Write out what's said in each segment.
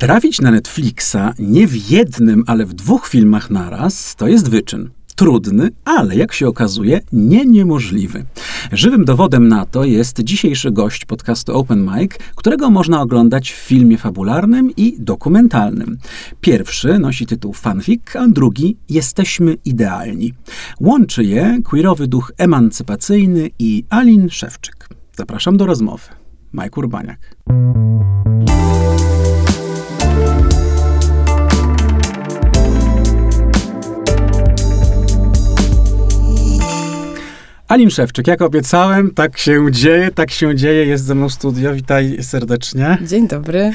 Trafić na Netflixa nie w jednym, ale w dwóch filmach naraz to jest wyczyn. Trudny, ale jak się okazuje, nie niemożliwy. Żywym dowodem na to jest dzisiejszy gość podcastu Open Mic, którego można oglądać w filmie fabularnym i dokumentalnym. Pierwszy nosi tytuł Fanfic, a drugi Jesteśmy idealni. Łączy je queerowy duch emancypacyjny i Alin Szewczyk. Zapraszam do rozmowy. Mike Urbaniak. Alin Szewczyk, jak obiecałem, tak się dzieje, tak się dzieje, jest ze mną w studio, witaj serdecznie. Dzień dobry.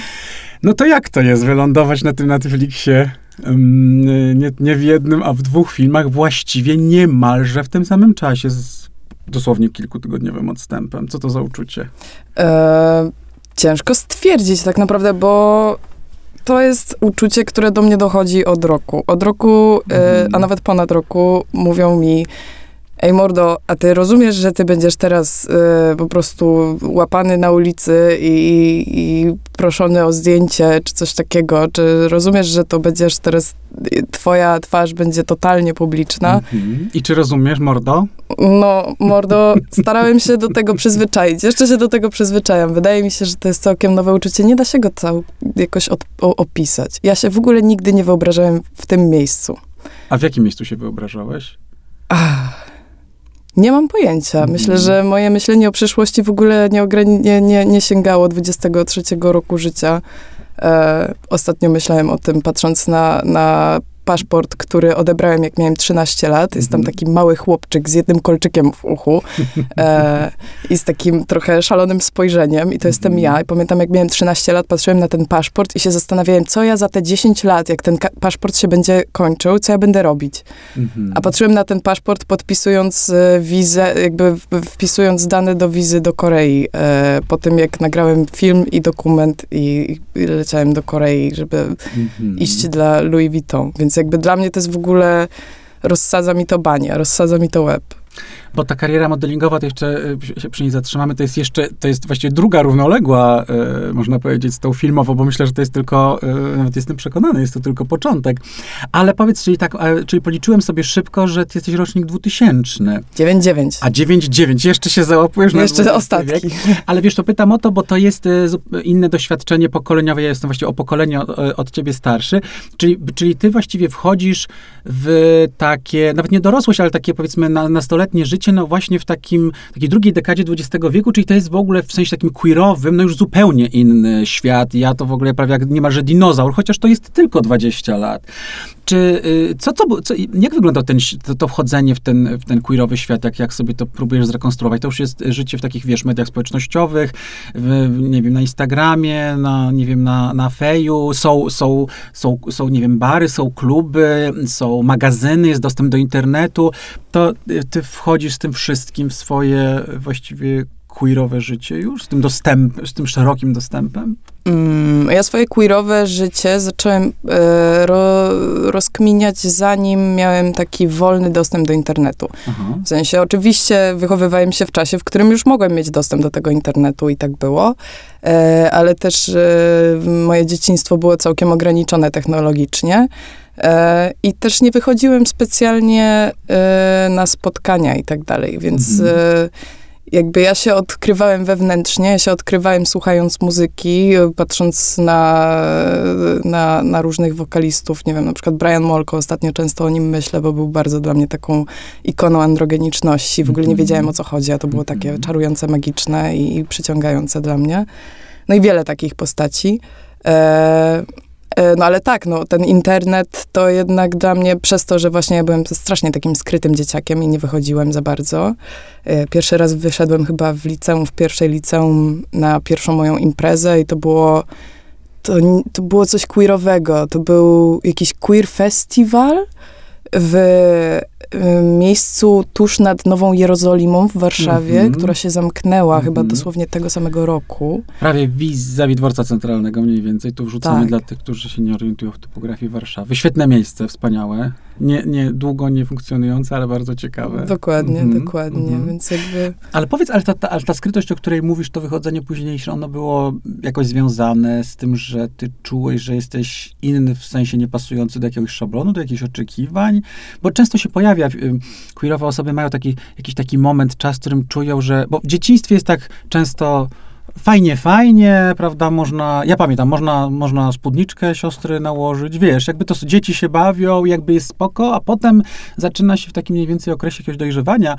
No to jak to jest wylądować na tym Netflixie um, nie, nie w jednym, a w dwóch filmach, właściwie niemalże w tym samym czasie, z dosłownie kilkutygodniowym odstępem. Co to za uczucie? E, ciężko stwierdzić tak naprawdę, bo to jest uczucie, które do mnie dochodzi od roku. Od roku, e, a nawet ponad roku mówią mi, Ej mordo, a ty rozumiesz, że ty będziesz teraz y, po prostu łapany na ulicy i, i, proszony o zdjęcie, czy coś takiego? Czy rozumiesz, że to będziesz teraz, twoja twarz będzie totalnie publiczna? Mhm. I czy rozumiesz, mordo? No, mordo, starałem się do tego przyzwyczaić. Jeszcze się do tego przyzwyczajam. Wydaje mi się, że to jest całkiem nowe uczucie. Nie da się go cał, jakoś od, o, opisać. Ja się w ogóle nigdy nie wyobrażałem w tym miejscu. A w jakim miejscu się wyobrażałeś? Ach. Nie mam pojęcia. Myślę, że moje myślenie o przyszłości w ogóle nie, nie, nie, nie sięgało 23 roku życia. E, ostatnio myślałem o tym, patrząc na, na paszport, który odebrałem, jak miałem 13 lat. Jest tam mhm. taki mały chłopczyk z jednym kolczykiem w uchu e, i z takim trochę szalonym spojrzeniem. I to jestem mhm. ja. I pamiętam, jak miałem 13 lat, patrzyłem na ten paszport i się zastanawiałem, co ja za te 10 lat, jak ten paszport się będzie kończył, co ja będę robić. Mhm. A patrzyłem na ten paszport, podpisując e, wizę, jakby wpisując dane do wizy do Korei. E, po tym, jak nagrałem film i dokument i, i leciałem do Korei, żeby iść dla Louis Vuitton. Więc jakby dla mnie to jest w ogóle, rozsadza mi to banie, rozsadza mi to łeb. Bo ta kariera modelingowa, to jeszcze e, się przy niej zatrzymamy, to jest jeszcze, to jest właściwie druga równoległa, e, można powiedzieć, z tą filmową, bo myślę, że to jest tylko, e, nawet jestem przekonany, jest to tylko początek. Ale powiedz, czyli tak, e, czyli policzyłem sobie szybko, że ty jesteś rocznik 2000. 99. A 99, jeszcze się załapujesz na Jeszcze ostatki. Wiek. Ale wiesz, to pytam o to, bo to jest inne doświadczenie pokoleniowe, ja jestem właściwie o pokolenie od, od ciebie starszy, czyli, czyli ty właściwie wchodzisz w takie, nawet nie dorosłość, ale takie powiedzmy na, nastoletnie życie, no właśnie w takim, takiej drugiej dekadzie XX wieku, czyli to jest w ogóle w sensie takim queerowym, no już zupełnie inny świat. Ja to w ogóle prawie jak niemalże dinozaur, chociaż to jest tylko 20 lat. Czy, y, co, co, co, jak wygląda ten, to, to, wchodzenie w ten, w ten queerowy świat, jak, jak sobie to próbujesz zrekonstruować? To już jest życie w takich, wiesz, mediach społecznościowych, w, nie wiem, na Instagramie, na, nie wiem, na, na Feju, są, są, są, są, nie wiem, bary, są kluby, są magazyny, jest dostęp do internetu. To y, ty wchodzisz z tym wszystkim w swoje właściwie queerowe życie już? Z tym, dostęp, z tym szerokim dostępem? Mm, ja swoje queerowe życie zacząłem e, ro, rozkminiać, zanim miałem taki wolny dostęp do internetu. Aha. W sensie, oczywiście wychowywałem się w czasie, w którym już mogłem mieć dostęp do tego internetu i tak było, e, ale też e, moje dzieciństwo było całkiem ograniczone technologicznie. E, I też nie wychodziłem specjalnie e, na spotkania i tak dalej, więc mhm. E, jakby ja się odkrywałem wewnętrznie, ja się odkrywałem słuchając muzyki, patrząc na, na, na, różnych wokalistów, nie wiem, na przykład Brian Molko, ostatnio często o nim myślę, bo był bardzo dla mnie taką ikoną androgeniczności, w ogóle nie mhm. wiedziałem o co chodzi, a to było takie mhm. czarujące, magiczne i, i przyciągające dla mnie. No i wiele takich postaci. E, no ale tak, no, ten internet to jednak dla mnie, przez to, że właśnie ja byłem strasznie takim skrytym dzieciakiem i nie wychodziłem za bardzo. E, pierwszy raz wyszedłem chyba w liceum, w pierwszej liceum na pierwszą moją imprezę i to było, to, to było coś queerowego. To był jakiś queer festiwal w miejscu tuż nad Nową Jerozolimą w Warszawie, mm -hmm. która się zamknęła mm -hmm. chyba mhm. dosłownie tego samego roku. Prawie vis-a-vis dworca centralnego mniej więcej. Tu wrzucamy tak. dla tych, którzy się nie orientują w topografii Warszawy. Świetne miejsce, wspaniałe. Nie, nie, długo nie funkcjonujące, ale bardzo ciekawe. Dokładnie, mhm, dokładnie, mhm. więc jakby... Ale powiedz, ale ta, ta, ale ta skrytość, o której mówisz, to wychodzenie późniejsze, ono było jakoś związane z tym, że ty czułeś, że jesteś inny, w sensie niepasujący do jakiegoś szablonu, do jakichś oczekiwań? Bo często się pojawia, queerowe osoby mają taki, jakiś taki moment, czas, w którym czują, że... Bo w dzieciństwie jest tak często fajnie, fajnie, prawda, można, ja pamiętam, można, można spódniczkę siostry nałożyć, wiesz, jakby to dzieci się bawią, jakby jest spoko, a potem zaczyna się w takim mniej więcej okresie jakiegoś dojrzewania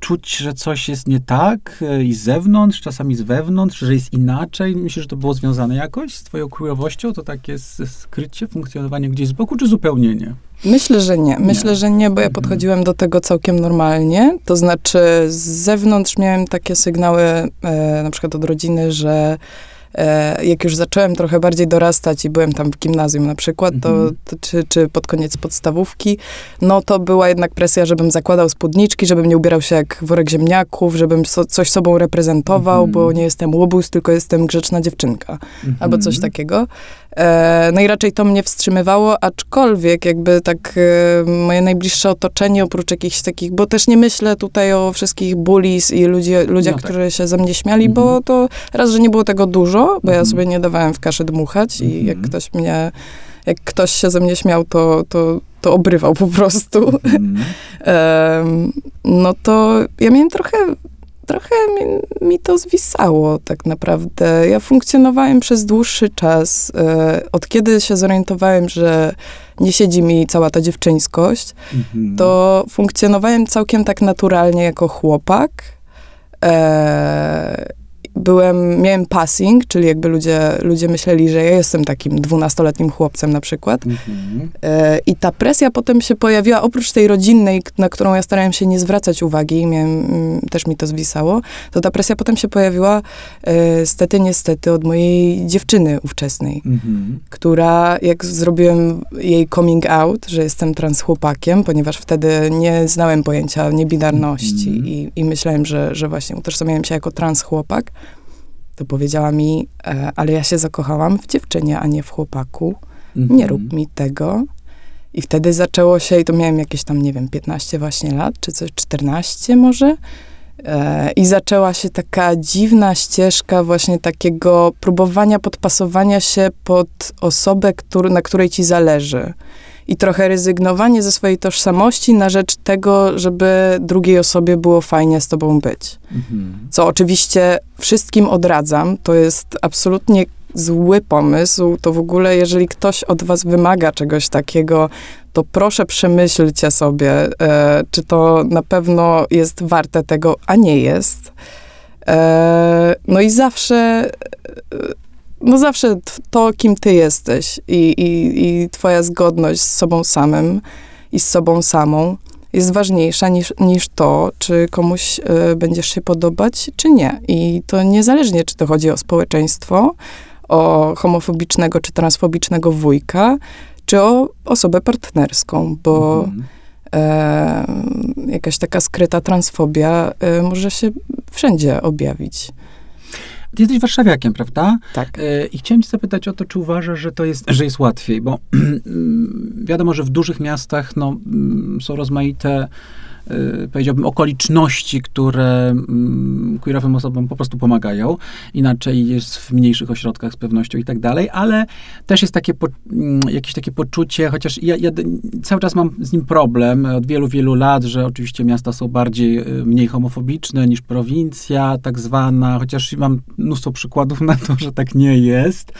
czuć, że coś jest nie tak e, i z zewnątrz, czasami z wewnątrz, że jest inaczej. Myślisz, że to było związane jakoś z twoją queerowością, to takie skrycie, funkcjonowanie gdzieś z boku, czy zupełnie nie? Myślę, że nie. Myślę, nie. że nie, bo ja mhm. podchodziłem do tego całkiem normalnie. To znaczy, z zewnątrz miałem takie sygnały, e, na przykład od rodziny, że e, jak już zacząłem trochę bardziej dorastać i byłem tam w gimnazjum na przykład, to, mhm. to, czy, czy pod koniec podstawówki, no to była jednak presja, żebym zakładał spódniczki, żebym nie ubierał się jak worek ziemniaków, żebym so, coś sobą reprezentował, mhm. bo nie jestem łobuz, tylko jestem grzeczna dziewczynka. Albo coś takiego. E, no i raczej to mnie wstrzymywało, aczkolwiek jakby tak e, moje najbliższe otoczenie, oprócz jakichś takich, bo też nie myślę tutaj o wszystkich bullies i ludzi, ludziach, no tak. którzy się ze mnie śmiali, mm -hmm. bo to raz, że nie było tego dużo, bo ja mhm. sobie nie dawałem w kaszę dmuchać i mm -hmm. jak mhm. ktoś mnie, jak ktoś się ze mnie śmiał, to, to, to obrywał po prostu. Mhm. no to ja miałem trochę trochę mi, mi, to zwisało tak naprawdę. Ja funkcjonowałem przez dłuższy czas. E, od kiedy się zorientowałem, że nie siedzi mi cała ta dziewczyńskość, mhm. to funkcjonowałem całkiem tak naturalnie jako chłopak. E, byłem, miałem passing, czyli jakby ludzie, ludzie myśleli, że ja jestem takim dwunastoletnim chłopcem na przykład. Mhm. E, I ta presja potem się pojawiła, oprócz tej rodzinnej, na którą ja starałem się nie zwracać uwagi, miałem, mm, też mi to zwisało, to ta presja potem się pojawiła e, stety, niestety od mojej dziewczyny ówczesnej, mhm. która, jak zrobiłem jej coming out, że jestem trans chłopakiem, ponieważ wtedy nie znałem pojęcia niebinarności mhm. i, i myślałem, że, że właśnie utożsamiałem się jako trans chłopak, to powiedziała mi, e, ale ja się zakochałam w dziewczynie, a nie w chłopaku. Mhm. Nie rób mi tego. I wtedy zaczęło się, i to miałem jakieś tam, nie wiem, 15 właśnie lat, czy coś, 14 może. E, I zaczęła się taka dziwna ścieżka właśnie takiego próbowania podpasowania się pod osobę, który, na której ci zależy i trochę rezygnowanie ze swojej tożsamości na rzecz tego, żeby drugiej osobie było fajnie z tobą być. Mhm. Co oczywiście wszystkim odradzam. To jest absolutnie zły pomysł. To w ogóle, jeżeli ktoś od was wymaga czegoś takiego, to proszę przemyślcie sobie, e, czy to na pewno jest warte tego, a nie jest. E, no i zawsze e, no zawsze to, kim ty jesteś i, i, i twoja zgodność z sobą samym i z sobą samą jest ważniejsza niż, niż to, czy komuś y, będziesz się podobać, czy nie. I to niezależnie, czy to chodzi o społeczeństwo, o homofobicznego czy transfobicznego wujka, czy o osobę partnerską, bo mhm. e, jakaś taka skryta transfobia e, może się wszędzie objawić. Ty jesteś warszawiakiem, prawda? Tak. E, I chciałem cię zapytać o to, czy uważasz, że to jest, że jest łatwiej, bo wiadomo, że w dużych miastach no, mm, są rozmaite powiedziałbym, okoliczności, które mm, queerowym osobom po prostu pomagają. Inaczej jest w mniejszych ośrodkach z pewnością i tak dalej, ale też jest takie po, mm, jakieś takie poczucie, chociaż ja, ja, cały czas mam z nim problem od wielu, wielu lat, że oczywiście miasta są bardziej, y, mniej homofobiczne niż prowincja tak zwana, chociaż mam mnóstwo przykładów na to, że tak nie jest,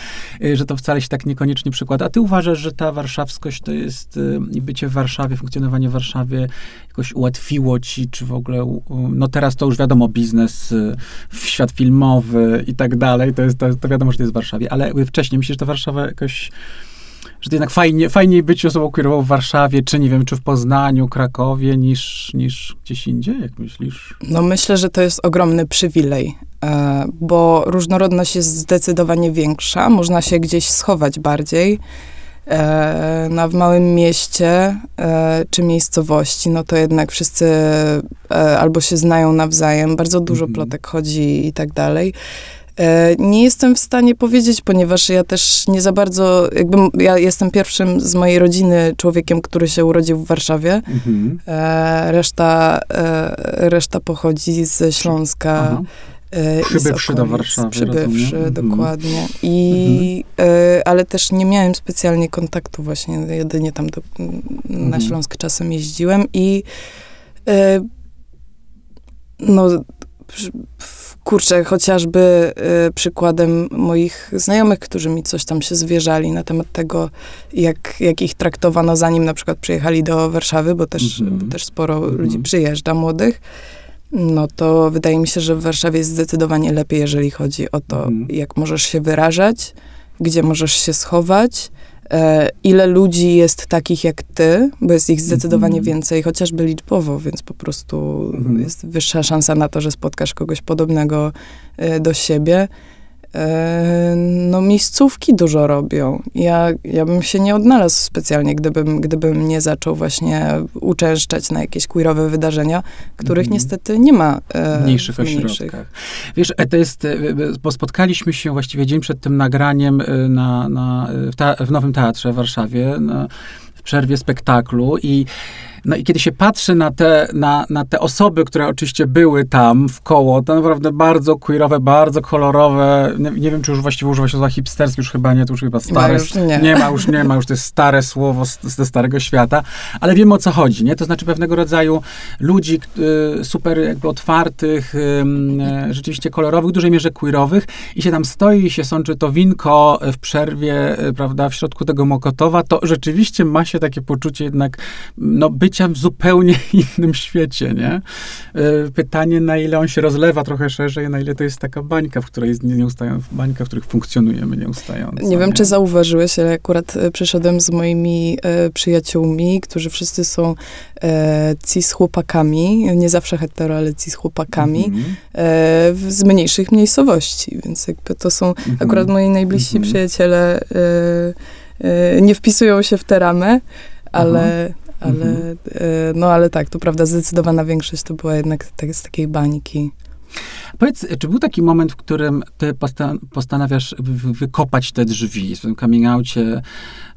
y, że to wcale się tak niekoniecznie przykłada. A ty uważasz, że ta warszawskość to jest i bycie w Warszawie, funkcjonowanie w Warszawie jakoś ułatwiło ci, czy w ogóle, no teraz to już wiadomo, biznes, y, świat filmowy i tak dalej, to, jest, to, to wiadomo, że to jest w Warszawie, ale wcześniej myślisz, że ta Warszawa jakoś że to jednak fajnie, fajniej być osobą queerową w Warszawie, czy nie wiem, czy w Poznaniu, Krakowie, niż, niż gdzieś indziej, jak myślisz? No myślę, że to jest ogromny przywilej, e, bo różnorodność jest zdecydowanie większa, można się gdzieś schować bardziej, E, na w małym mieście e, czy miejscowości, no to jednak wszyscy e, albo się znają nawzajem, bardzo dużo mm -hmm. plotek chodzi i tak dalej. E, nie jestem w stanie powiedzieć, ponieważ ja też nie za bardzo, jakby ja jestem pierwszym z mojej rodziny człowiekiem, który się urodził w Warszawie. Mhm. E, reszta, e, reszta pochodzi ze Śląska. Aha. Przybywszy do Warszawy. Przybywszy, rozumiem. Mhm. dokładnie. I, mhm. ale też nie miałem specjalnie kontaktu właśnie, jedynie tam do, na mhm. Śląsk czasem jeździłem i no kurczę, chociażby y, przykładem moich znajomych, którzy mi coś tam się zwierzali na temat tego, jak, jak ich traktowano, zanim na przykład przyjechali do Warszawy, bo też, mm -hmm. też sporo ludzi przyjeżdża młodych. No to wydaje mi się, że w Warszawie jest zdecydowanie lepiej, jeżeli chodzi o to, -hmm. jak możesz się wyrażać, gdzie możesz się schować, E, ile ludzi jest takich jak ty, bo jest ich zdecydowanie -hmm. więcej, chociażby liczbowo, więc po prostu -hmm. jest wyższa szansa na to, że spotkasz kogoś podobnego e, do siebie. E, no miejscówki dużo robią. Ja, ja bym się nie odnalazł specjalnie, gdybym, gdybym nie zaczął właśnie uczęszczać na jakieś queerowe wydarzenia, których mm. niestety nie ma e, mniejszych w mniejszych ośrodkach. Wiesz, e, to jest, e, bo spotkaliśmy się właściwie dzień przed tym nagraniem na, na, w, w Nowym Teatrze w Warszawie, na, w przerwie spektaklu i no i kiedy się patrzy na te, na, na te osoby, które oczywiście były tam w koło, to naprawdę bardzo queerowe, bardzo kolorowe. Nie, nie wiem, czy już właściwie używa się słowa hipsterskie, już chyba nie, to już chyba stare. już nie. nie ma, już nie ma, już to jest stare słowo ze starego świata, ale wiemy o co chodzi, nie? To znaczy pewnego rodzaju ludzi y, super jakby otwartych, y, rzeczywiście kolorowych, w dużej mierze queerowych i się tam stoi i się sączy to winko w przerwie, y, prawda, w środku tego Mokotowa, to rzeczywiście ma się takie poczucie jednak, no, być życia w zupełnie innym świecie, nie? E, pytanie, na ile on się rozlewa trochę szerzej, na ile to jest taka bańka, w której nieustają, bańka, w których funkcjonujemy nieustająco. Nie, nie wiem, czy zauważyłeś, ale akurat e, przyszedłem z moimi e, przyjaciółmi, którzy wszyscy są e, cis chłopakami, nie zawsze hetero, ale cis chłopakami, mm -hmm. e, z mniejszych miejscowości, więc jakby to są mm -hmm. akurat moi najbliżsi mm -hmm. przyjaciele e, nie wpisują się w tę ramę, ale ale, mhm. E, no ale tak, to prawda, zdecydowana większość to była jednak tak, z takiej bańki. Powiedz, czy był taki moment, w którym ty postan postanawiasz wykopać te drzwi? W tym coming outie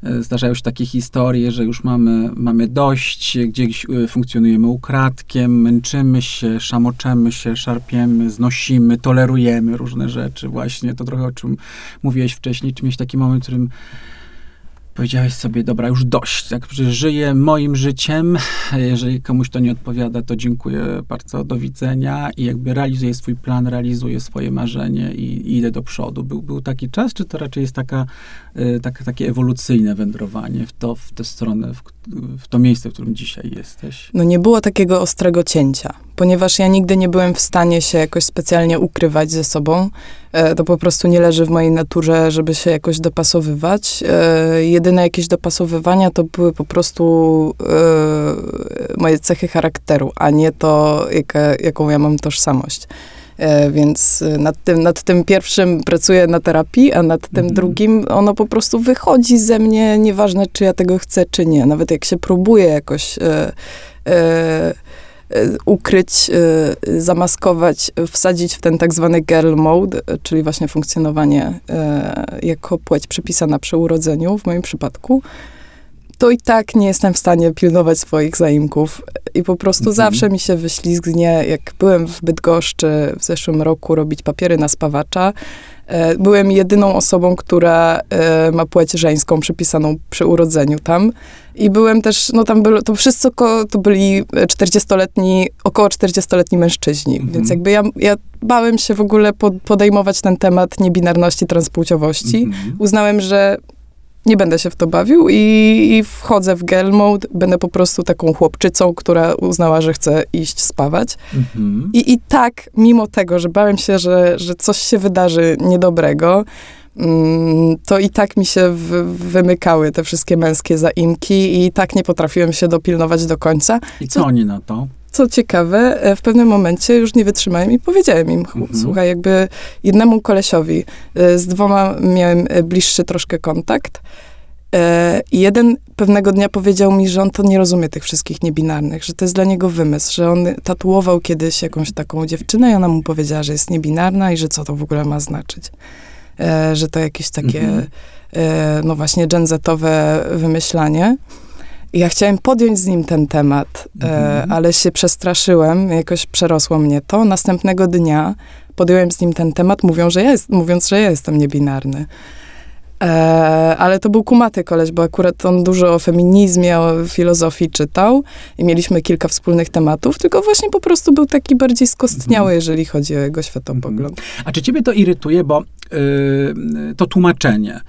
e, zdarzają się takie historie, że już mamy, mamy dość, gdzieś e, funkcjonujemy ukradkiem, męczymy się, szamoczemy się, szarpiemy, znosimy, tolerujemy różne rzeczy. Właśnie to trochę o czym mówiłeś wcześniej. Czy miałeś taki moment, w którym powiedziałeś sobie, dobra, już dość, tak, żyję moim życiem, jeżeli komuś to nie odpowiada, to dziękuję bardzo, do widzenia i jakby realizuję swój plan, realizuję swoje marzenie i, i idę do przodu. Był, był taki czas, czy to raczej jest taka, y, tak, takie ewolucyjne wędrowanie w, to, w tę stronę, w, w to miejsce, w którym dzisiaj jesteś? No nie było takiego ostrego cięcia, ponieważ ja nigdy nie byłem w stanie się jakoś specjalnie ukrywać ze sobą. E, to po prostu nie leży w mojej naturze, żeby się jakoś dopasowywać. E, jedyne jakieś dopasowywania to były po prostu e, moje cechy charakteru, a nie to, jaka, jaką ja mam tożsamość. Więc nad tym, nad tym pierwszym pracuję na terapii, a nad tym mhm. drugim ono po prostu wychodzi ze mnie, nieważne czy ja tego chcę, czy nie. Nawet jak się próbuję jakoś Y, ukryć, y, zamaskować, wsadzić w ten tak zwany girl mode, y, czyli właśnie funkcjonowanie jako płeć przypisana przy urodzeniu, w moim przypadku, to i tak nie jestem w stanie pilnować swoich zaimków. I po prostu mhm. zawsze mi się wyślizgnie, jak byłem w Bydgoszczy w zeszłym roku robić papiery na spawacza, e, byłem jedyną osobą, która e, ma płeć żeńską przypisaną przy urodzeniu tam. I byłem też, no tam było, to wszystko to byli 40-letni, około 40-letni mężczyźni. Mhm. Więc jakby ja, ja bałem się w ogóle podejmować ten temat niebinarności, transpłciowości. Mhm. Uznałem, że nie będę się w to bawił i, i, wchodzę w girl mode, będę po prostu taką chłopczycą, która uznała, że chce iść spawać. Mhm. I, I tak, mimo tego, że bałem się, że, że coś się wydarzy niedobrego, mm, to i tak mi się wymykały te wszystkie męskie zaimki i tak nie potrafiłem się dopilnować do końca. I co, co oni na to? Co ciekawe, e, w pewnym momencie już nie wytrzymałem i powiedziałem im, mhm. słuchaj, jakby jednemu kolesiowi, e, z dwoma miałem e, bliższy troszkę kontakt. I jeden pewnego dnia powiedział mi, że on to nie rozumie tych wszystkich niebinarnych, że to jest dla niego wymysł, że on tatuował kiedyś jakąś taką dziewczynę i ona mu powiedziała, że jest niebinarna i że co to w ogóle ma znaczyć. Że to jakieś takie, mhm. no właśnie, dżenzetowe wymyślanie. Ja chciałem podjąć z nim ten temat, e, mhm. ale się przestraszyłem, jakoś przerosło mnie to. Następnego dnia podjąłem z nim ten temat, mówią, że jest, mówiąc, że ja jestem niebinarny. E, ale to był kumaty koleś, bo akurat on dużo o feminizmie, o filozofii czytał i mieliśmy kilka wspólnych tematów, tylko właśnie po prostu był taki bardziej skostniały, mhm. jeżeli chodzi o jego światopogląd. Mhm. A czy ciebie to irytuje, bo yy, to tłumaczenie,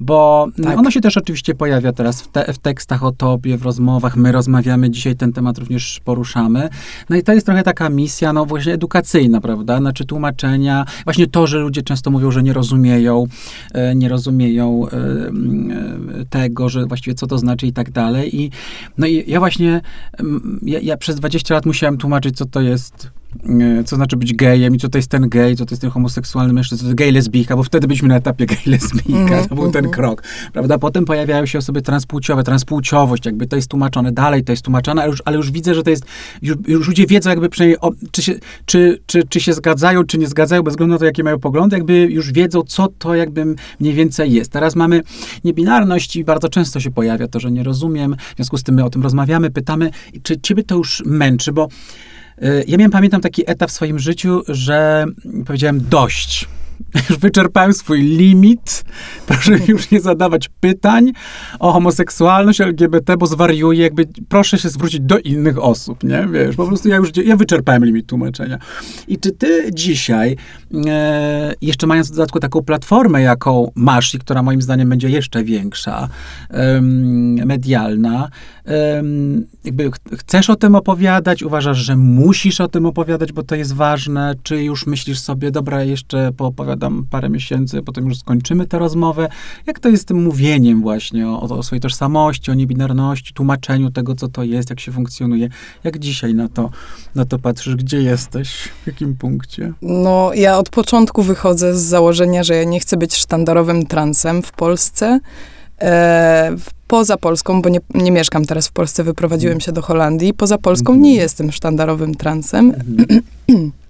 bo tak. ono się też oczywiście pojawia teraz w, te, w, tekstach o tobie, w rozmowach, my rozmawiamy, dzisiaj ten temat również poruszamy. No i to jest trochę taka misja, no właśnie edukacyjna, prawda? Znaczy tłumaczenia, właśnie to, że ludzie często mówią, że nie rozumieją, yy, nie rozumieją E, e, tego, że właściwie co to znaczy i tak dalej. I, no i ja właśnie, ja, ja przez 20 lat musiałem tłumaczyć, co to jest co znaczy być gejem i co to jest ten gej, co to jest ten homoseksualny mężczyzna, to gej lesbijka, bo wtedy byliśmy na etapie gej lesbijka, mm, to był mm, ten mhm. krok, prawda? Potem pojawiają się osoby transpłciowe, transpłciowość, jakby to jest tłumaczone, dalej to jest tłumaczone, ale już, ale już widzę, że to jest, już, już ludzie wiedzą jakby przynajmniej, o, czy, się, czy, czy, czy się zgadzają, czy nie zgadzają, bez względu na to, jakie mają poglądy, jakby już wiedzą, co to jakby mniej więcej jest. Teraz mamy niebinarność i bardzo często się pojawia to, że nie rozumiem, w związku z tym my o tym rozmawiamy, pytamy, czy ciebie to już męczy, bo ja miałem, pamiętam, taki etap w swoim życiu, że powiedziałem dość. Już wyczerpałem swój limit. Proszę już nie zadawać pytań o homoseksualność, LGBT, bo zwariuję. Jakby proszę się zwrócić do innych osób, nie? Wiesz, po prostu ja już ja wyczerpałem limit tłumaczenia. I czy ty dzisiaj, e, jeszcze mając w dodatku taką platformę, jaką masz i która moim zdaniem będzie jeszcze większa, e, medialna, jakby chcesz o tym opowiadać, uważasz, że musisz o tym opowiadać, bo to jest ważne, czy już myślisz sobie, dobra, jeszcze poopowiadam dam parę miesięcy, potem już skończymy tę rozmowę. Jak to jest z tym mówieniem właśnie o, o swojej tożsamości, o niebinarności, tłumaczeniu tego, co to jest, jak się funkcjonuje? Jak dzisiaj na to, na to patrzysz? Gdzie jesteś? W jakim punkcie? No, ja od początku wychodzę z założenia, że ja nie chcę być sztandarowym transem w Polsce. E, poza Polską, bo nie, nie, mieszkam teraz w Polsce, wyprowadziłem się do Holandii. Poza Polską nie jestem sztandarowym transem. Mhm.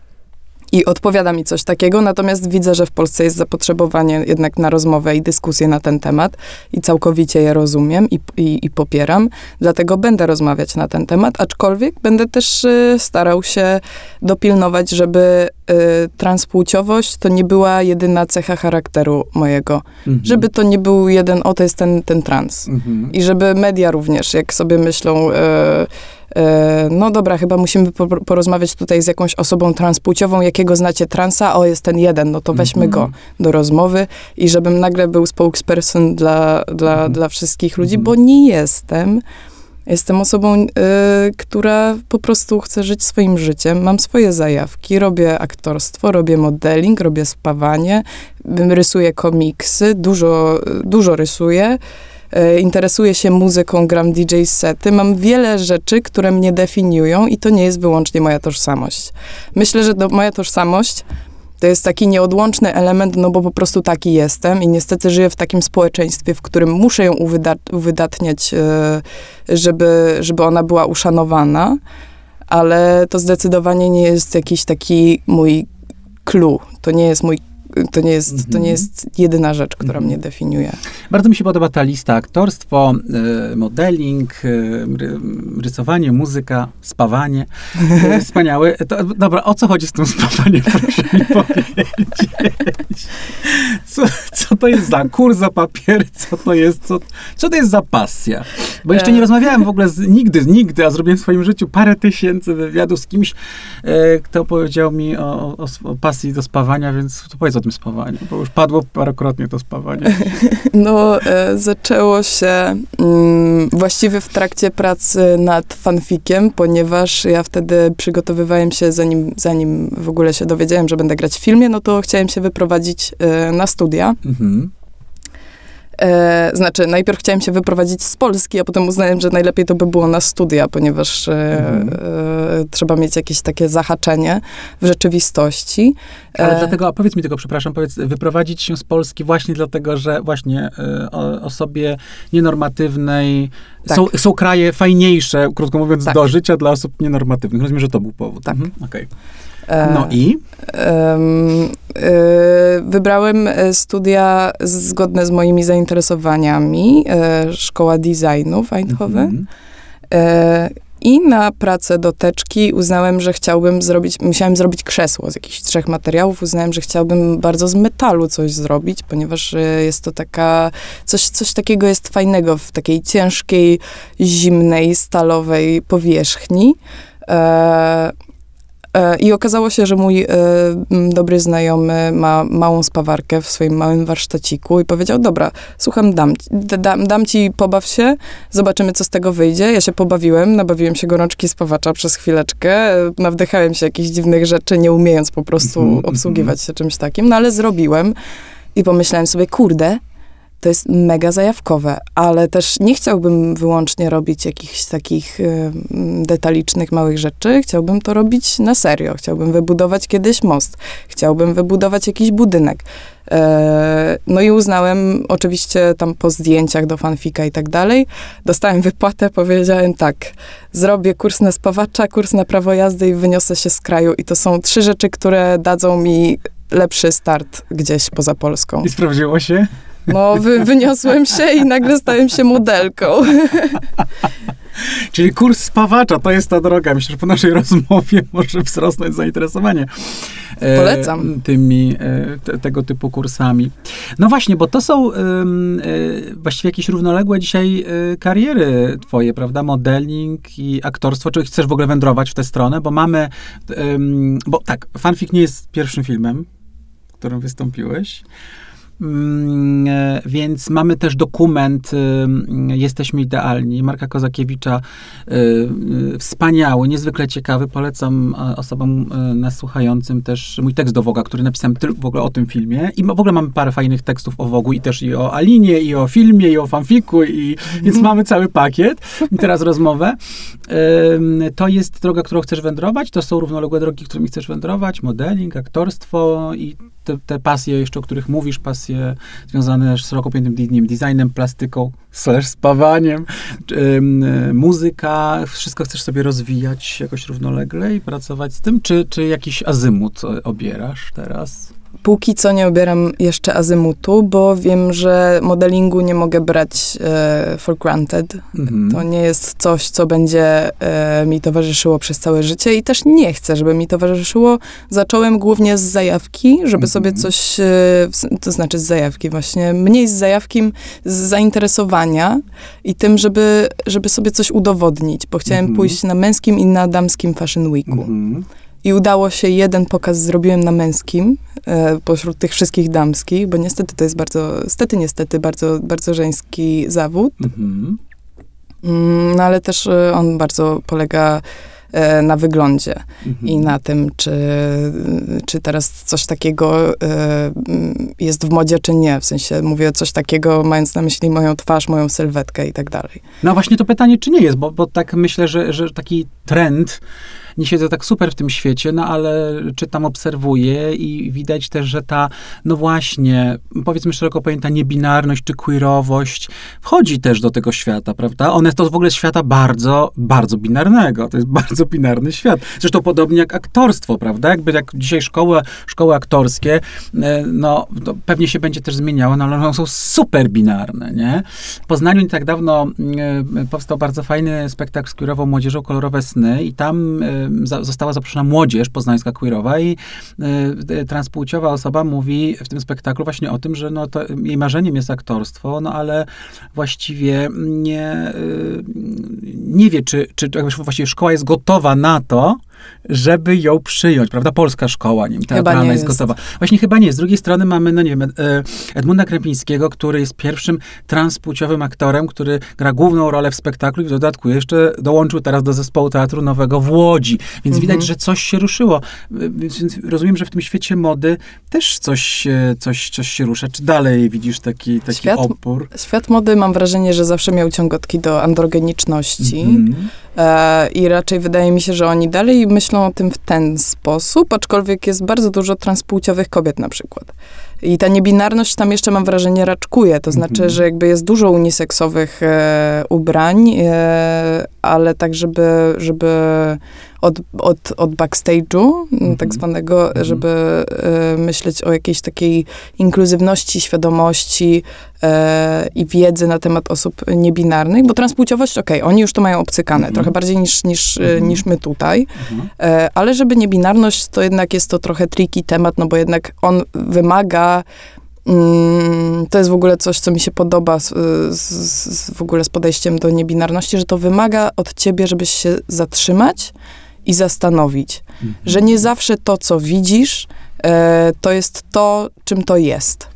i odpowiada mi coś takiego, natomiast widzę, że w Polsce jest zapotrzebowanie jednak na rozmowę i dyskusję na ten temat i całkowicie je rozumiem i, i, i popieram, dlatego będę rozmawiać na ten temat, aczkolwiek będę też y, starał się dopilnować, żeby y, transpłciowość to nie była jedyna cecha charakteru mojego, mhm. żeby to nie był jeden, o to jest ten, ten trans mhm. i żeby media również, jak sobie myślą... Y, no dobra, chyba musimy porozmawiać tutaj z jakąś osobą transpłciową, jakiego znacie transa, o jest ten jeden, no to weźmy mm -hmm. go do rozmowy i żebym nagle był spokesperson dla, dla, mm -hmm. dla wszystkich ludzi, -hmm. bo nie jestem. Jestem osobą, y, która po prostu chce żyć swoim życiem. Mam swoje zajawki, robię aktorstwo, robię modeling, robię spawanie, rysuję komiksy, dużo, dużo rysuję. E, interesuję się muzyką, gram DJ sety, mam wiele rzeczy, które mnie definiują i to nie jest wyłącznie moja tożsamość. Myślę, że moja tożsamość to jest taki nieodłączny element, no bo po prostu taki jestem i niestety żyję w takim społeczeństwie, w którym muszę ją uwydatniać, e, żeby, żeby ona była uszanowana, ale to zdecydowanie nie jest jakiś taki mój clue. To nie jest mój to nie jest, to nie mhm. jest jedyna rzecz, która -hmm. mnie definiuje. Bardzo mi się podoba ta lista. Aktorstwo, y, modeling, y, rysowanie, muzyka, spawanie. Wspaniałe. To, dobra, o co chodzi z tym spawaniem? Proszę mi powiedzieć. Co, co to jest za kurs, za papier? Co to jest? Co, co to jest za pasja? Bo jeszcze nie e. rozmawiałem w ogóle z, nigdy, nigdy, a zrobiłem w swoim życiu parę tysięcy wywiadów z kimś, kto powiedział mi o, o, o pasji do spawania, więc to powiedz o tym spawaniu, bo już padło parokrotnie to spawanie. No, e, zaczęło się mm, właściwie w trakcie pracy nad fanfikiem, ponieważ ja wtedy przygotowywałem się, zanim, zanim w ogóle się dowiedziałem, że będę grać w filmie, no to chciałem się wyprowadzić e, na studia. Mhm. E, E, znaczy, najpierw chciałem się wyprowadzić z Polski, a potem uznałem, że najlepiej to by było na studia, ponieważ e, mhm. e, trzeba mieć jakieś takie zahaczenie w rzeczywistości. Ale dlatego, powiedz mi tylko, przepraszam, powiedz, wyprowadzić się z Polski właśnie dlatego, że właśnie o, osobie nienormatywnej tak. są, są kraje fajniejsze, krótko mówiąc, tak. do życia dla osób nienormatywnych. Rozumiem, że to był powód. Tak. Mhm. Okay. No i? Wybrałem studia zgodne z moimi zainteresowaniami. Szkoła designu w Eindhoven. Mhm. I na pracę do teczki uznałem, że chciałbym zrobić, musiałem zrobić krzesło z jakichś trzech materiałów. Uznałem, że chciałbym bardzo z metalu coś zrobić, ponieważ jest to taka, coś, coś takiego jest fajnego w takiej ciężkiej, zimnej, stalowej powierzchni. E, E, I okazało się, że mój e, dobry znajomy ma małą spawarkę w swoim małym warsztaciku i powiedział, dobra, słucham, dam, dam, dam ci, pobaw się, zobaczymy, co z tego wyjdzie. Ja się pobawiłem, nabawiłem się gorączki spawacza przez chwileczkę, e, nawdychałem się jakichś dziwnych rzeczy, nie umiejąc po prostu -hmm, obsługiwać się czymś takim, no ale zrobiłem i pomyślałem sobie, kurde, to jest mega zajawkowe, ale też nie chciałbym wyłącznie robić jakichś takich y, detalicznych, małych rzeczy. Chciałbym to robić na serio. Chciałbym wybudować kiedyś most. Chciałbym wybudować jakiś budynek. E, no i uznałem, oczywiście tam po zdjęciach do fanfika i tak dalej, dostałem wypłatę, powiedziałem tak, zrobię kurs na spawacza, kurs na prawo jazdy i wyniosę się z kraju. I to są trzy rzeczy, które dadzą mi lepszy start gdzieś poza Polską. I sprawdziło się? No, wy, wyniosłem się i nagle stałem się modelką. Czyli kurs spawacza, to jest ta droga. Myślę, że po naszej rozmowie może wzrosnąć zainteresowanie e, Polecam. tymi, e, te, tego typu kursami. No właśnie, bo to są e, właściwie jakieś równoległe dzisiaj e, kariery twoje, prawda? Modeling i aktorstwo. Czy chcesz w ogóle wędrować w tę stronę? Bo mamy, bo tak, fanfic nie jest pierwszym filmem, w którym wystąpiłeś. Mm, e, więc mamy też dokument y, Jesteśmy Idealni, Marka Kozakiewicza, y, y, wspaniały, niezwykle ciekawy. Polecam e, osobom e, nas słuchającym też mój tekst do Woga, który napisałem w ogóle o tym filmie. I w ogóle mamy parę fajnych tekstów o Wogu i też i o Alinie, i o filmie, i o fanfiku, i, więc mhm. mamy cały pakiet. I teraz rozmowę. To jest droga, którą chcesz wędrować, to są równoległe drogi, którymi chcesz wędrować, modeling, aktorstwo i te, te pasje jeszcze, o których mówisz, pasje związane z szeroko pojętym designem, plastyką, slash spawaniem, y, muzyka, wszystko chcesz sobie rozwijać jakoś równolegle i pracować z tym, czy, czy jakiś azymut obierasz teraz? Póki co nie obieram jeszcze azymutu, bo wiem, że modelingu nie mogę brać e, for granted. Mhm. To nie jest coś, co będzie e, mi towarzyszyło przez całe życie i też nie chcę, żeby mi towarzyszyło. Zacząłem głównie z zajawki, żeby mhm. sobie coś, e, to znaczy z zajawki właśnie, mniej z zajawki, z i tym, żeby, żeby sobie coś udowodnić, bo chciałem mhm. pójść na męskim i na damskim Fashion Weeku. Mhm. I udało się jeden pokaz zrobiłem na męskim, e, pośród tych wszystkich damskich, bo niestety to jest bardzo, niestety, niestety, bardzo, bardzo żeński zawód. Mhm. Mm, no ale też e, on bardzo polega na wyglądzie mhm. i na tym, czy, czy teraz coś takiego e, jest w modzie, czy nie. W sensie mówię coś takiego, mając na myśli moją twarz, moją sylwetkę i tak dalej. No właśnie to pytanie, czy nie jest, bo, bo tak myślę, że, że taki trend nie siedzę tak super w tym świecie, no ale czytam, obserwuję i widać też, że ta, no właśnie, powiedzmy szeroko pojęta niebinarność czy queerowość wchodzi też do tego świata, prawda? One to w ogóle świata bardzo, bardzo binarnego. To jest bardzo binarny świat. Zresztą podobnie jak aktorstwo, prawda? Jakby jak dzisiaj szkoły, szkoły aktorskie, e, no pewnie się będzie też zmieniało, no ale one są super binarne, nie? W Poznaniu nie tak dawno e, powstał bardzo fajny spektakl z queerową młodzieżą Kolorowe Sny i tam e, została zaproszona młodzież poznańska queerowa i y, transpłciowa osoba mówi w tym spektaklu właśnie o tym, że no to jej marzeniem jest aktorstwo, no ale właściwie nie, y, nie wie, czy, czy właściwie szkoła jest gotowa na to, żeby ją przyjąć, prawda? Polska szkoła, nie wiem, teatralna jest, jest gotowa. Właśnie chyba nie. Z drugiej strony mamy, no nie wiem, Edmunda Krępińskiego, który jest pierwszym transpłciowym aktorem, który gra główną rolę w spektaklu i w dodatku jeszcze dołączył teraz do zespołu Teatru Nowego w Łodzi. Więc mhm. widać, że coś się ruszyło. Więc rozumiem, że w tym świecie mody też coś, coś, coś się rusza. Czy dalej widzisz taki, taki świat, opór? Świat mody mam wrażenie, że zawsze miał ciągotki do androgeniczności. Mhm. E, I raczej wydaje mi się, że oni dalej myślą o tym w ten sposób, aczkolwiek jest bardzo dużo transpłciowych kobiet na przykład. I ta niebinarność tam jeszcze mam wrażenie raczkuje, to znaczy, mhm. że jakby jest dużo uniseksowych e, ubrań, e, ale tak, żeby, żeby od, od, od backstage'u, mm, tak mhm. zwanego, mhm. żeby e, myśleć o jakiejś takiej inkluzywności, świadomości e, i wiedzy na temat osób niebinarnych, bo transpłciowość, okej, okay, oni już to mają obcykane, mhm. trochę bardziej niż, niż, e, niż my tutaj, e, ale żeby niebinarność, to jednak jest to trochę tricky temat, no bo jednak on wymaga mm, to jest w ogóle coś, co mi się podoba z, z, w ogóle z podejściem do niebinarności, że to wymaga od ciebie, żebyś się zatrzymać i zastanowić, mhm. że nie zawsze to, co widzisz, e, to jest to, czym to jest.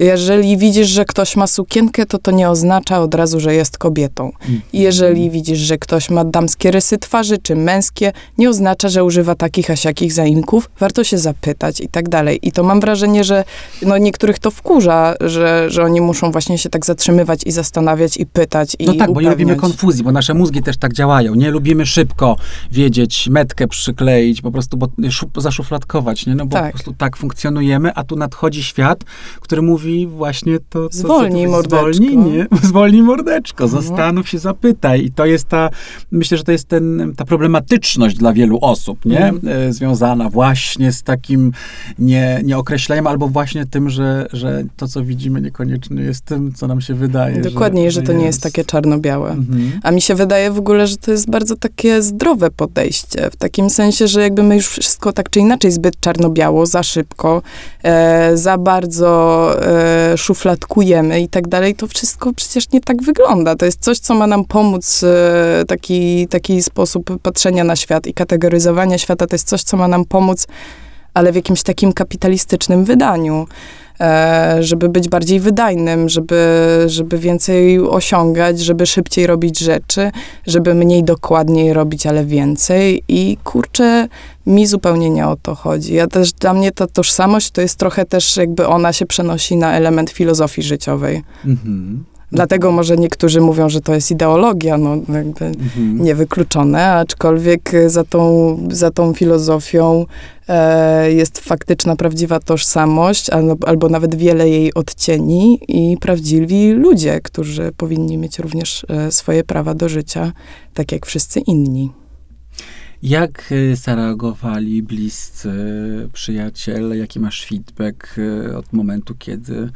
Jeżeli widzisz, że ktoś ma sukienkę, to to nie oznacza od razu, że jest kobietą. Mhm. Jeżeli widzisz, że ktoś ma damskie rysy twarzy, czy męskie, nie oznacza, że używa takich, a siakich zaimków. Warto się zapytać i tak dalej. I to mam wrażenie, że no, niektórych to wkurza, że, że oni muszą właśnie się tak zatrzymywać i zastanawiać i pytać i No tak, upewniać. bo nie lubimy konfuzji, bo nasze mózgi też tak działają. Nie lubimy szybko wiedzieć, metkę przykleić, po prostu bo, zaszufladkować, nie? No bo tak. po prostu tak funkcjonujemy, a tu nadchodzi świat, który mówi mówi właśnie to, co... Zwolnij co, mordeczko. Zwolnij, nie? Zwolnij mordeczko, mhm. zastanów się, zapytaj. I to jest ta, myślę, że to jest ten, ta problematyczność dla wielu osób, nie? Mhm. E, związana właśnie z takim nie, nieokreśleniem, albo właśnie tym, że, że to, co widzimy, niekoniecznie jest tym, co nam się wydaje. Dokładnie, że, że to jest. nie jest takie czarno-białe. Mhm. A mi się wydaje w ogóle, że to jest bardzo takie zdrowe podejście, w takim sensie, że jakby my już wszystko tak czy inaczej zbyt czarno-biało, za szybko, e, za bardzo e, szufladkujemy i tak dalej, to wszystko przecież nie tak wygląda. To jest coś, co ma nam pomóc, e, taki, taki sposób patrzenia na świat i kategoryzowania świata, to jest coś, co ma nam pomóc, ale w jakimś takim kapitalistycznym wydaniu. E, żeby być bardziej wydajnym, żeby, żeby więcej osiągać, żeby szybciej robić rzeczy, żeby mniej dokładniej robić, ale więcej. I kurczę, mi zupełnie nie o to chodzi. Ja też, dla mnie ta tożsamość to jest trochę też jakby ona się przenosi na element filozofii życiowej. Mhm. Dlatego może niektórzy mówią, że to jest ideologia, no jakby mhm. niewykluczone, aczkolwiek za tą, za tą filozofią e, jest faktyczna, prawdziwa tożsamość, albo, albo nawet wiele jej odcieni i prawdziwi ludzie, którzy powinni mieć również e, swoje prawa do życia, tak jak wszyscy inni. Jak e, zareagowali bliscy przyjaciele? Jaki masz feedback e, od momentu, kiedy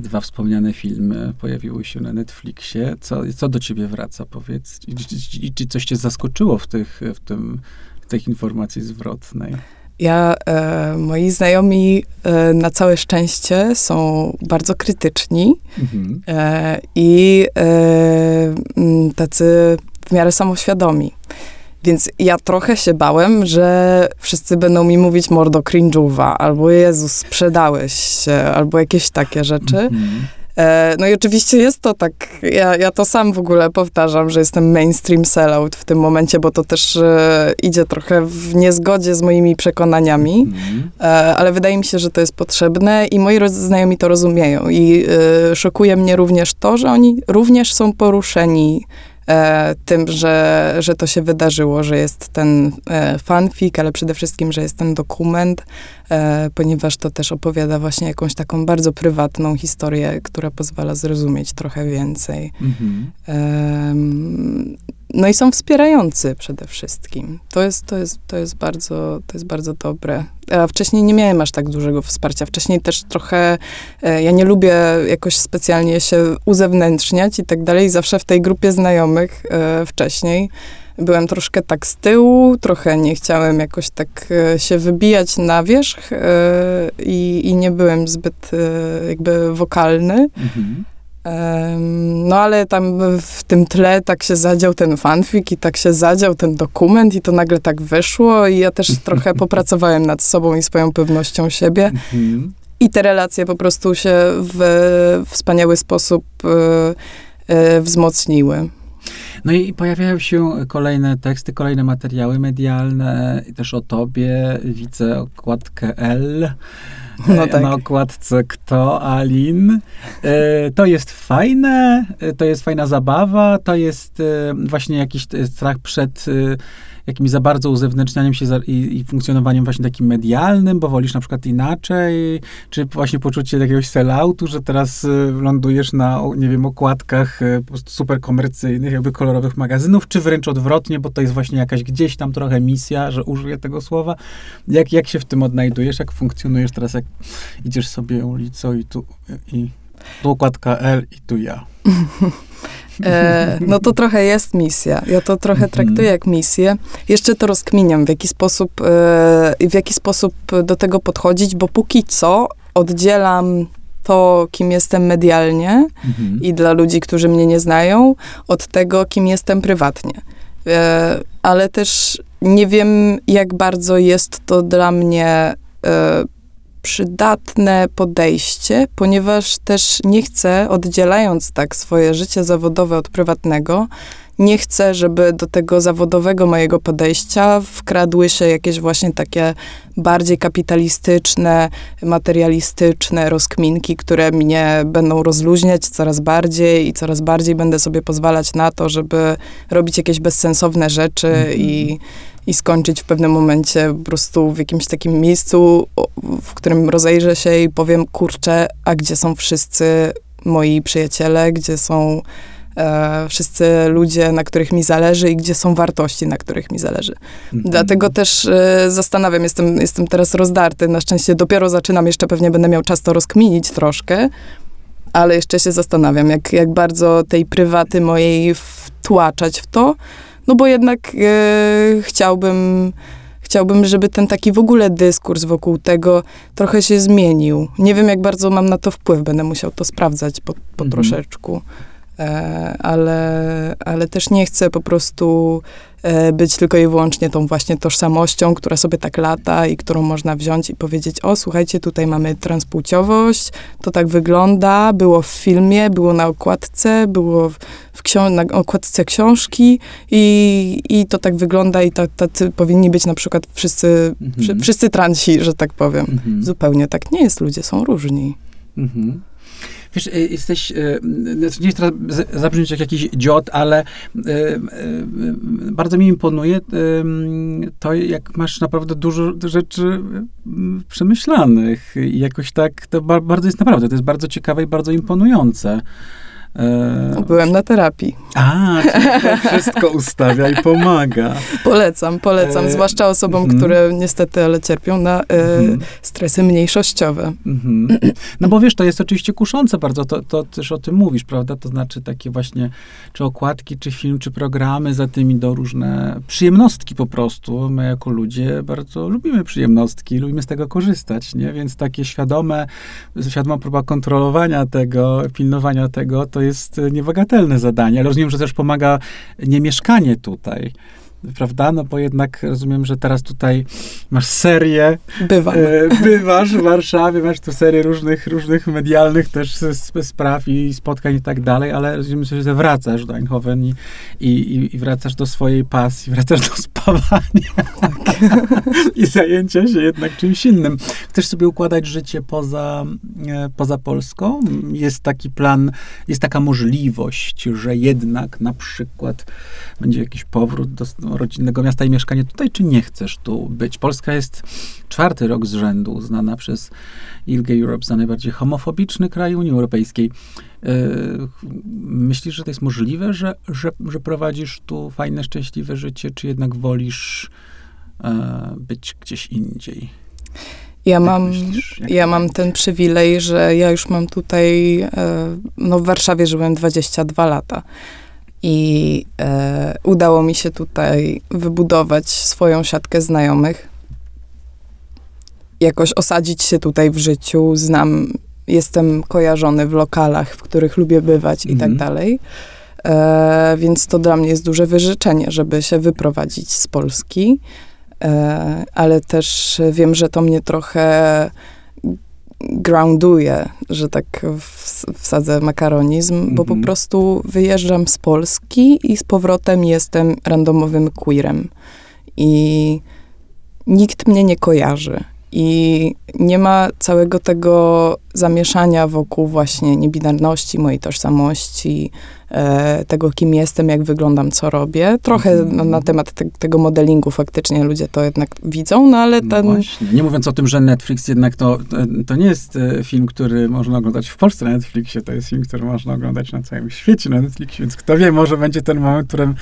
dwa wspomniane filmy pojawiły się na Netflixie. Co, co do ciebie wraca, powiedz? I, i, i czy coś cię zaskoczyło w, tych, w, tym, w tej informacji zwrotnej? Ja, e, moi znajomi e, na całe szczęście są bardzo krytyczni mhm. e, i e, tacy w miarę samoświadomi. Więc ja trochę się bałem, że wszyscy będą mi mówić mordo cringe'uwa, albo Jezus, sprzedałeś się, albo jakieś takie rzeczy. -hmm. E, no i oczywiście jest to tak, ja, ja to sam w ogóle powtarzam, że jestem mainstream sellout w tym momencie, bo to też e, idzie trochę w niezgodzie z moimi przekonaniami, mm. e, ale wydaje mi się, że to jest potrzebne i moi znajomi to rozumieją i e, szokuje mnie również to, że oni również są poruszeni e, tym, że, że to się wydarzyło, że jest ten e, fanfic, ale przede wszystkim, że jest ten dokument, ponieważ to też opowiada właśnie jakąś taką bardzo prywatną historię, która pozwala zrozumieć trochę więcej. Mhm. No i są wspierający przede wszystkim. To jest, to jest, to jest, bardzo, to jest bardzo dobre. A wcześniej nie miałem aż tak dużego wsparcia. Wcześniej też trochę, e, ja nie lubię jakoś specjalnie się uzewnętrzniać i tak dalej. Zawsze w tej grupie znajomych e, wcześniej byłem troszkę tak z tyłu, trochę nie chciałem jakoś tak e, się wybijać na wierzch i, i nie byłem zbyt jakby wokalny. Mhm. No ale tam w tym tle tak się zadział ten fanfic i tak się zadział ten dokument i to nagle tak wyszło i ja też trochę popracowałem nad sobą i swoją pewnością siebie. Mhm. I te relacje po prostu się w wspaniały sposób y, y, wzmocniły. No i pojawiają się kolejne teksty, kolejne materiały medialne, też o tobie. Widzę okładkę L. No tak. Na okładce kto? Alin. E, to jest fajne, e, to jest fajna zabawa, to jest e, właśnie jakiś strach przed jakimś za bardzo uzewnętrznianiem się i, i, funkcjonowaniem właśnie takim medialnym, bo wolisz na przykład inaczej, czy właśnie poczucie jakiegoś selloutu, że teraz lądujesz na, nie wiem, okładkach super komercyjnych, jakby kolorowych magazynów, czy wręcz odwrotnie, bo to jest właśnie jakaś gdzieś tam trochę misja, że użyję tego słowa. Jak, jak się w tym odnajdujesz, jak funkcjonujesz teraz, jak idziesz sobie ulicą i tu, i tu okładka L i tu ja. E, no to trochę jest misja. Ja to trochę mhm. traktuję jak misję. Jeszcze to rozkminiam, w jaki sposób, e, w jaki sposób do tego podchodzić, bo póki co oddzielam to, kim jestem medialnie mhm. i dla ludzi, którzy mnie nie znają, od tego, kim jestem prywatnie. E, ale też nie wiem, jak bardzo jest to dla mnie e, przydatne podejście, ponieważ też nie chcę, oddzielając tak swoje życie zawodowe od prywatnego, nie chcę, żeby do tego zawodowego mojego podejścia wkradły się jakieś właśnie takie bardziej kapitalistyczne, materialistyczne rozkminki, które mnie będą rozluźniać coraz bardziej i coraz bardziej będę sobie pozwalać na to, żeby robić jakieś bezsensowne rzeczy mm -hmm. i i skończyć w pewnym momencie po prostu w jakimś takim miejscu, w którym rozejrzę się i powiem, kurczę, a gdzie są wszyscy moi przyjaciele, gdzie są e, wszyscy ludzie, na których mi zależy i gdzie są wartości, na których mi zależy. Mhm. Dlatego też e, zastanawiam, jestem, jestem teraz rozdarty, na szczęście dopiero zaczynam, jeszcze pewnie będę miał czas to rozkminić troszkę, ale jeszcze się zastanawiam, jak, jak bardzo tej prywaty mojej wtłaczać w to, no bo jednak e, chciałbym, chciałbym, żeby ten taki w ogóle dyskurs wokół tego trochę się zmienił. Nie wiem, jak bardzo mam na to wpływ, będę musiał to sprawdzać po, po mhm. troszeczku. E, ale, ale też nie chcę po prostu e, być tylko i wyłącznie tą właśnie tożsamością, która sobie tak lata i którą można wziąć i powiedzieć, o słuchajcie, tutaj mamy transpłciowość, to tak wygląda, było w filmie, było na okładce, było w, na okładce książki i, i to tak wygląda i tacy powinni być na przykład wszyscy, mhm. wszyscy transi, że tak powiem. Mhm. Zupełnie tak nie jest, ludzie są różni. Mhm. Wiesz, y, jesteś, y, znaczy nie chcę zabrzmieć jak jakiś dziot, ale y, bardzo mi imponuje to, jak masz naprawdę dużo rzeczy przemyślanych i jakoś tak, to bardzo jest naprawdę, to jest bardzo ciekawe i bardzo imponujące. E... Byłem na terapii. A, to wszystko ustawia i pomaga. Polecam, polecam, e... zwłaszcza osobom, mm. które niestety ale cierpią na mm. stresy mniejszościowe. Mm -hmm. No bo wiesz, to jest oczywiście kuszące bardzo, to, to też o tym mówisz, prawda? To znaczy takie właśnie, czy okładki, czy film, czy programy, za tym idą różne przyjemnostki po prostu. My jako ludzie bardzo lubimy przyjemnostki, lubimy z tego korzystać, nie? Więc takie świadome, świadoma próba kontrolowania tego, pilnowania tego, to jest niebagatelne zadanie, ale rozumiem, że też pomaga niemieszkanie tutaj prawda? No bo jednak rozumiem, że teraz tutaj masz serię. Bywam. E, bywasz w Warszawie, masz tu serię różnych, różnych medialnych też spraw i spotkań i tak dalej, ale rozumiem, że wracasz do Eindhoven i, i, i wracasz do swojej pasji, wracasz do tak. i zajęcia się jednak czymś innym. Chcesz sobie układać życie poza, e, poza Polską? Jest taki plan, jest taka możliwość, że jednak na przykład będzie jakiś powrót do rodzinnego miasta i mieszkanie tutaj, czy nie chcesz tu być? Polska jest czwarty rok z rzędu uznana przez ILGA Europe za najbardziej homofobiczny kraj Unii Europejskiej. E, myślisz, że to jest możliwe, że, że, że prowadzisz tu fajne, szczęśliwe życie, czy jednak wolisz e, być gdzieś indziej? Ja mam, ja mam ten przywilej, że ja już mam tutaj, e, no w Warszawie żyłem 22 lata. I e, udało mi się tutaj wybudować swoją siatkę znajomych. Jakoś osadzić się tutaj w życiu. Znam jestem kojarzony w lokalach, w których lubię bywać i tak Mhm. dalej. E, więc to dla mnie jest duże wyrzeczenie, żeby się wyprowadzić z Polski. E, ale też wiem, że to mnie trochę grounduje, że tak ws- wsadzę makaronizm, bo po Mhm. prostu wyjeżdżam z Polski i z powrotem jestem randomowym queerem. I nikt mnie nie kojarzy. I nie ma całego tego zamieszania wokół właśnie niebinarności, mojej tożsamości, tego, kim jestem, jak wyglądam, co robię. Trochę Mhm. no, na temat te, tego modelingu faktycznie ludzie to jednak widzą, no ale No ten... właśnie. Nie mówiąc o tym, że Netflix jednak to, to, to nie jest e, film, który można oglądać w Polsce na Netflixie, to jest film, który można oglądać na całym świecie na Netflixie, więc kto wie, może będzie ten moment, w którym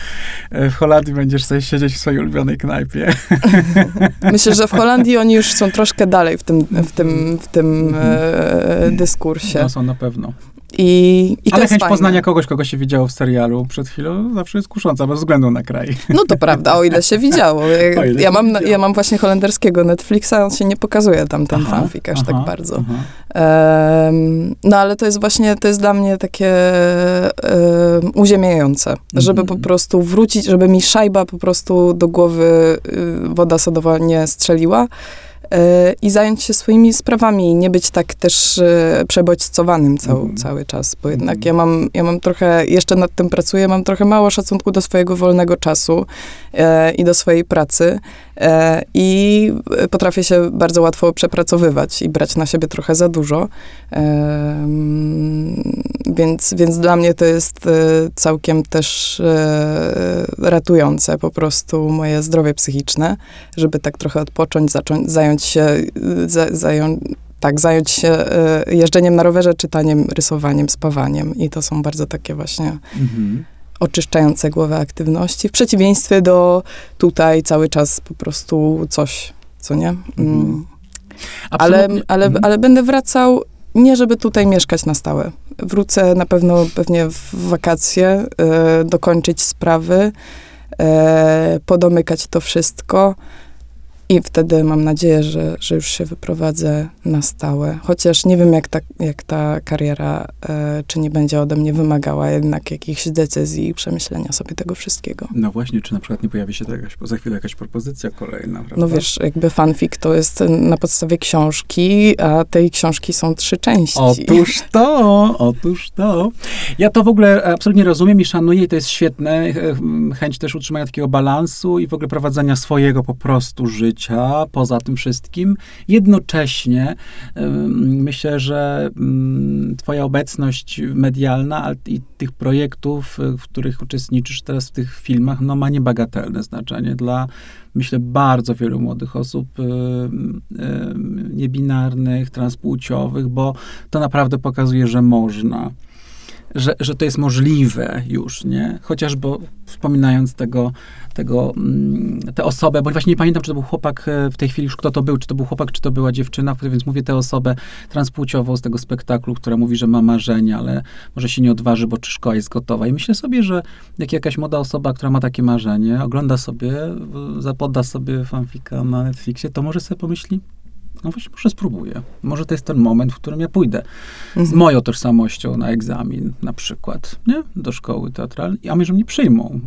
e, w Holandii będziesz sobie siedzieć w swojej ulubionej knajpie. Myślę, że w Holandii oni już są troszkę dalej w tym, w tym, w tym e, dyskursie. No są na pewno. I, i Ale chęć fajne. poznania kogoś, kogo się widziało w serialu przed chwilą, zawsze jest kusząca, bez względu na kraj. No to prawda, o ile się widziało. Ja, ja mam, widziało. ja mam właśnie holenderskiego Netflixa, on się nie pokazuje tam ten Aha, fanfic aż aha, tak bardzo. Em, no ale to jest właśnie, to jest dla mnie takie em, uziemiające, żeby Mhm. po prostu wrócić, żeby mi szajba po prostu do głowy y, woda sodowa nie strzeliła i zająć się swoimi sprawami i nie być tak też y, przebodźcowanym cał, Mhm. cały czas, bo jednak Mhm. ja mam, ja mam trochę, jeszcze nad tym pracuję, mam trochę mało szacunku do swojego wolnego czasu e, i do swojej pracy e, i potrafię się bardzo łatwo przepracowywać i brać na siebie trochę za dużo. Więc, więc dla mnie to jest e, całkiem też e, ratujące po prostu moje zdrowie psychiczne, żeby tak trochę odpocząć, zacząć, zająć się, e, tak, zająć się e, jeżdżeniem na rowerze, czytaniem, rysowaniem, spawaniem. I to są bardzo takie właśnie Mhm. Oczyszczające głowę aktywności, w przeciwieństwie do tutaj cały czas po prostu coś, co nie? Mm. Mhm. Ale, ale, Mhm. ale będę wracał nie, żeby tutaj mieszkać na stałe. Wrócę na pewno pewnie w wakacje, e, dokończyć sprawy, e, podomykać to wszystko i wtedy mam nadzieję, że, że już się wyprowadzę na stałe. Chociaż nie wiem, jak ta, jak ta kariera, e, czy nie będzie ode mnie wymagała jednak jakichś decyzji i przemyślenia sobie tego wszystkiego. No właśnie, czy na przykład nie pojawi się jakaś, za chwilę jakaś propozycja kolejna, prawda? No wiesz, jakby fanfic to jest na podstawie książki, a tej książki są trzy części. Otóż to, otóż to. Ja to w ogóle absolutnie rozumiem i szanuję i to jest świetne. Ch- Chęć też utrzymania takiego balansu i w ogóle prowadzenia swojego po prostu życia poza tym wszystkim. Jednocześnie myślę, że twoja obecność medialna i tych projektów, y, w których uczestniczysz teraz w tych filmach, no ma niebagatelne znaczenie dla myślę, bardzo wielu młodych osób niebinarnych, transpłciowych, bo to naprawdę pokazuje, że można. Że, że to jest możliwe już, nie? Chociażby wspominając tego, tego, mm, tę osobę, bo właśnie nie pamiętam, czy to był chłopak e, w tej chwili już kto to był, czy to był chłopak, czy to była dziewczyna, więc mówię tę osobę transpłciową z tego spektaklu, która mówi, że ma marzenia, ale może się nie odważy, bo czy szkoła jest gotowa. I myślę sobie, że jak jakaś młoda osoba, która ma takie marzenie, ogląda sobie, zapoda sobie fanfika na Netflixie, to może sobie pomyśli, no właśnie, może spróbuję. Może to jest ten moment, w którym ja pójdę z Mhm. moją tożsamością na egzamin, na przykład, nie? Do szkoły teatralnej, a może mnie przyjmą.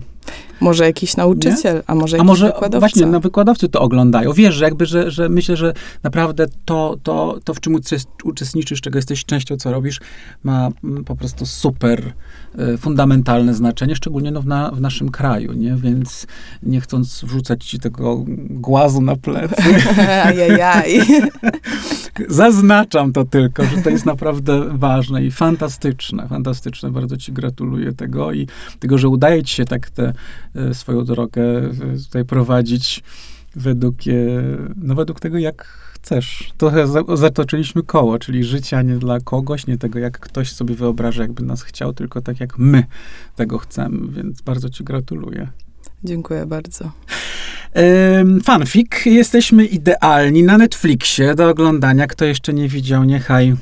Może jakiś nauczyciel, a może A jakiś może wykładowca. właśnie no, wykładowcy to oglądają. Wiesz, że jakby, że, że myślę, że naprawdę to, to, to w czym uczes- uczestniczysz, czego jesteś częścią, co robisz, ma mm, po prostu super y, fundamentalne znaczenie, szczególnie no, w, na, w naszym kraju, nie? Więc nie chcąc wrzucać ci tego głazu na plecy, Ajajaj. Zaznaczam to tylko, że to jest naprawdę ważne i fantastyczne, fantastyczne. Bardzo ci gratuluję tego i tego, że udaje ci się tak tę e, swoją drogę e, tutaj prowadzić według, e, no według tego, jak chcesz. Trochę za, zatoczyliśmy koło, czyli życia nie dla kogoś, nie tego, jak ktoś sobie wyobraża, jakby nas chciał, tylko tak, jak my tego chcemy, więc bardzo ci gratuluję. Dziękuję bardzo. Fanfic. Jesteśmy idealni na Netflixie do oglądania. Kto jeszcze nie widział, niechaj, e,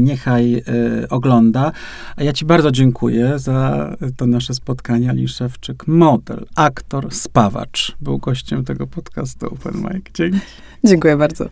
niechaj e, ogląda. A ja ci bardzo dziękuję za to nasze spotkanie. Ali Szewczyk, model, aktor, spawacz. Był gościem tego podcastu Open Mic. Dzięki. Dziękuję bardzo.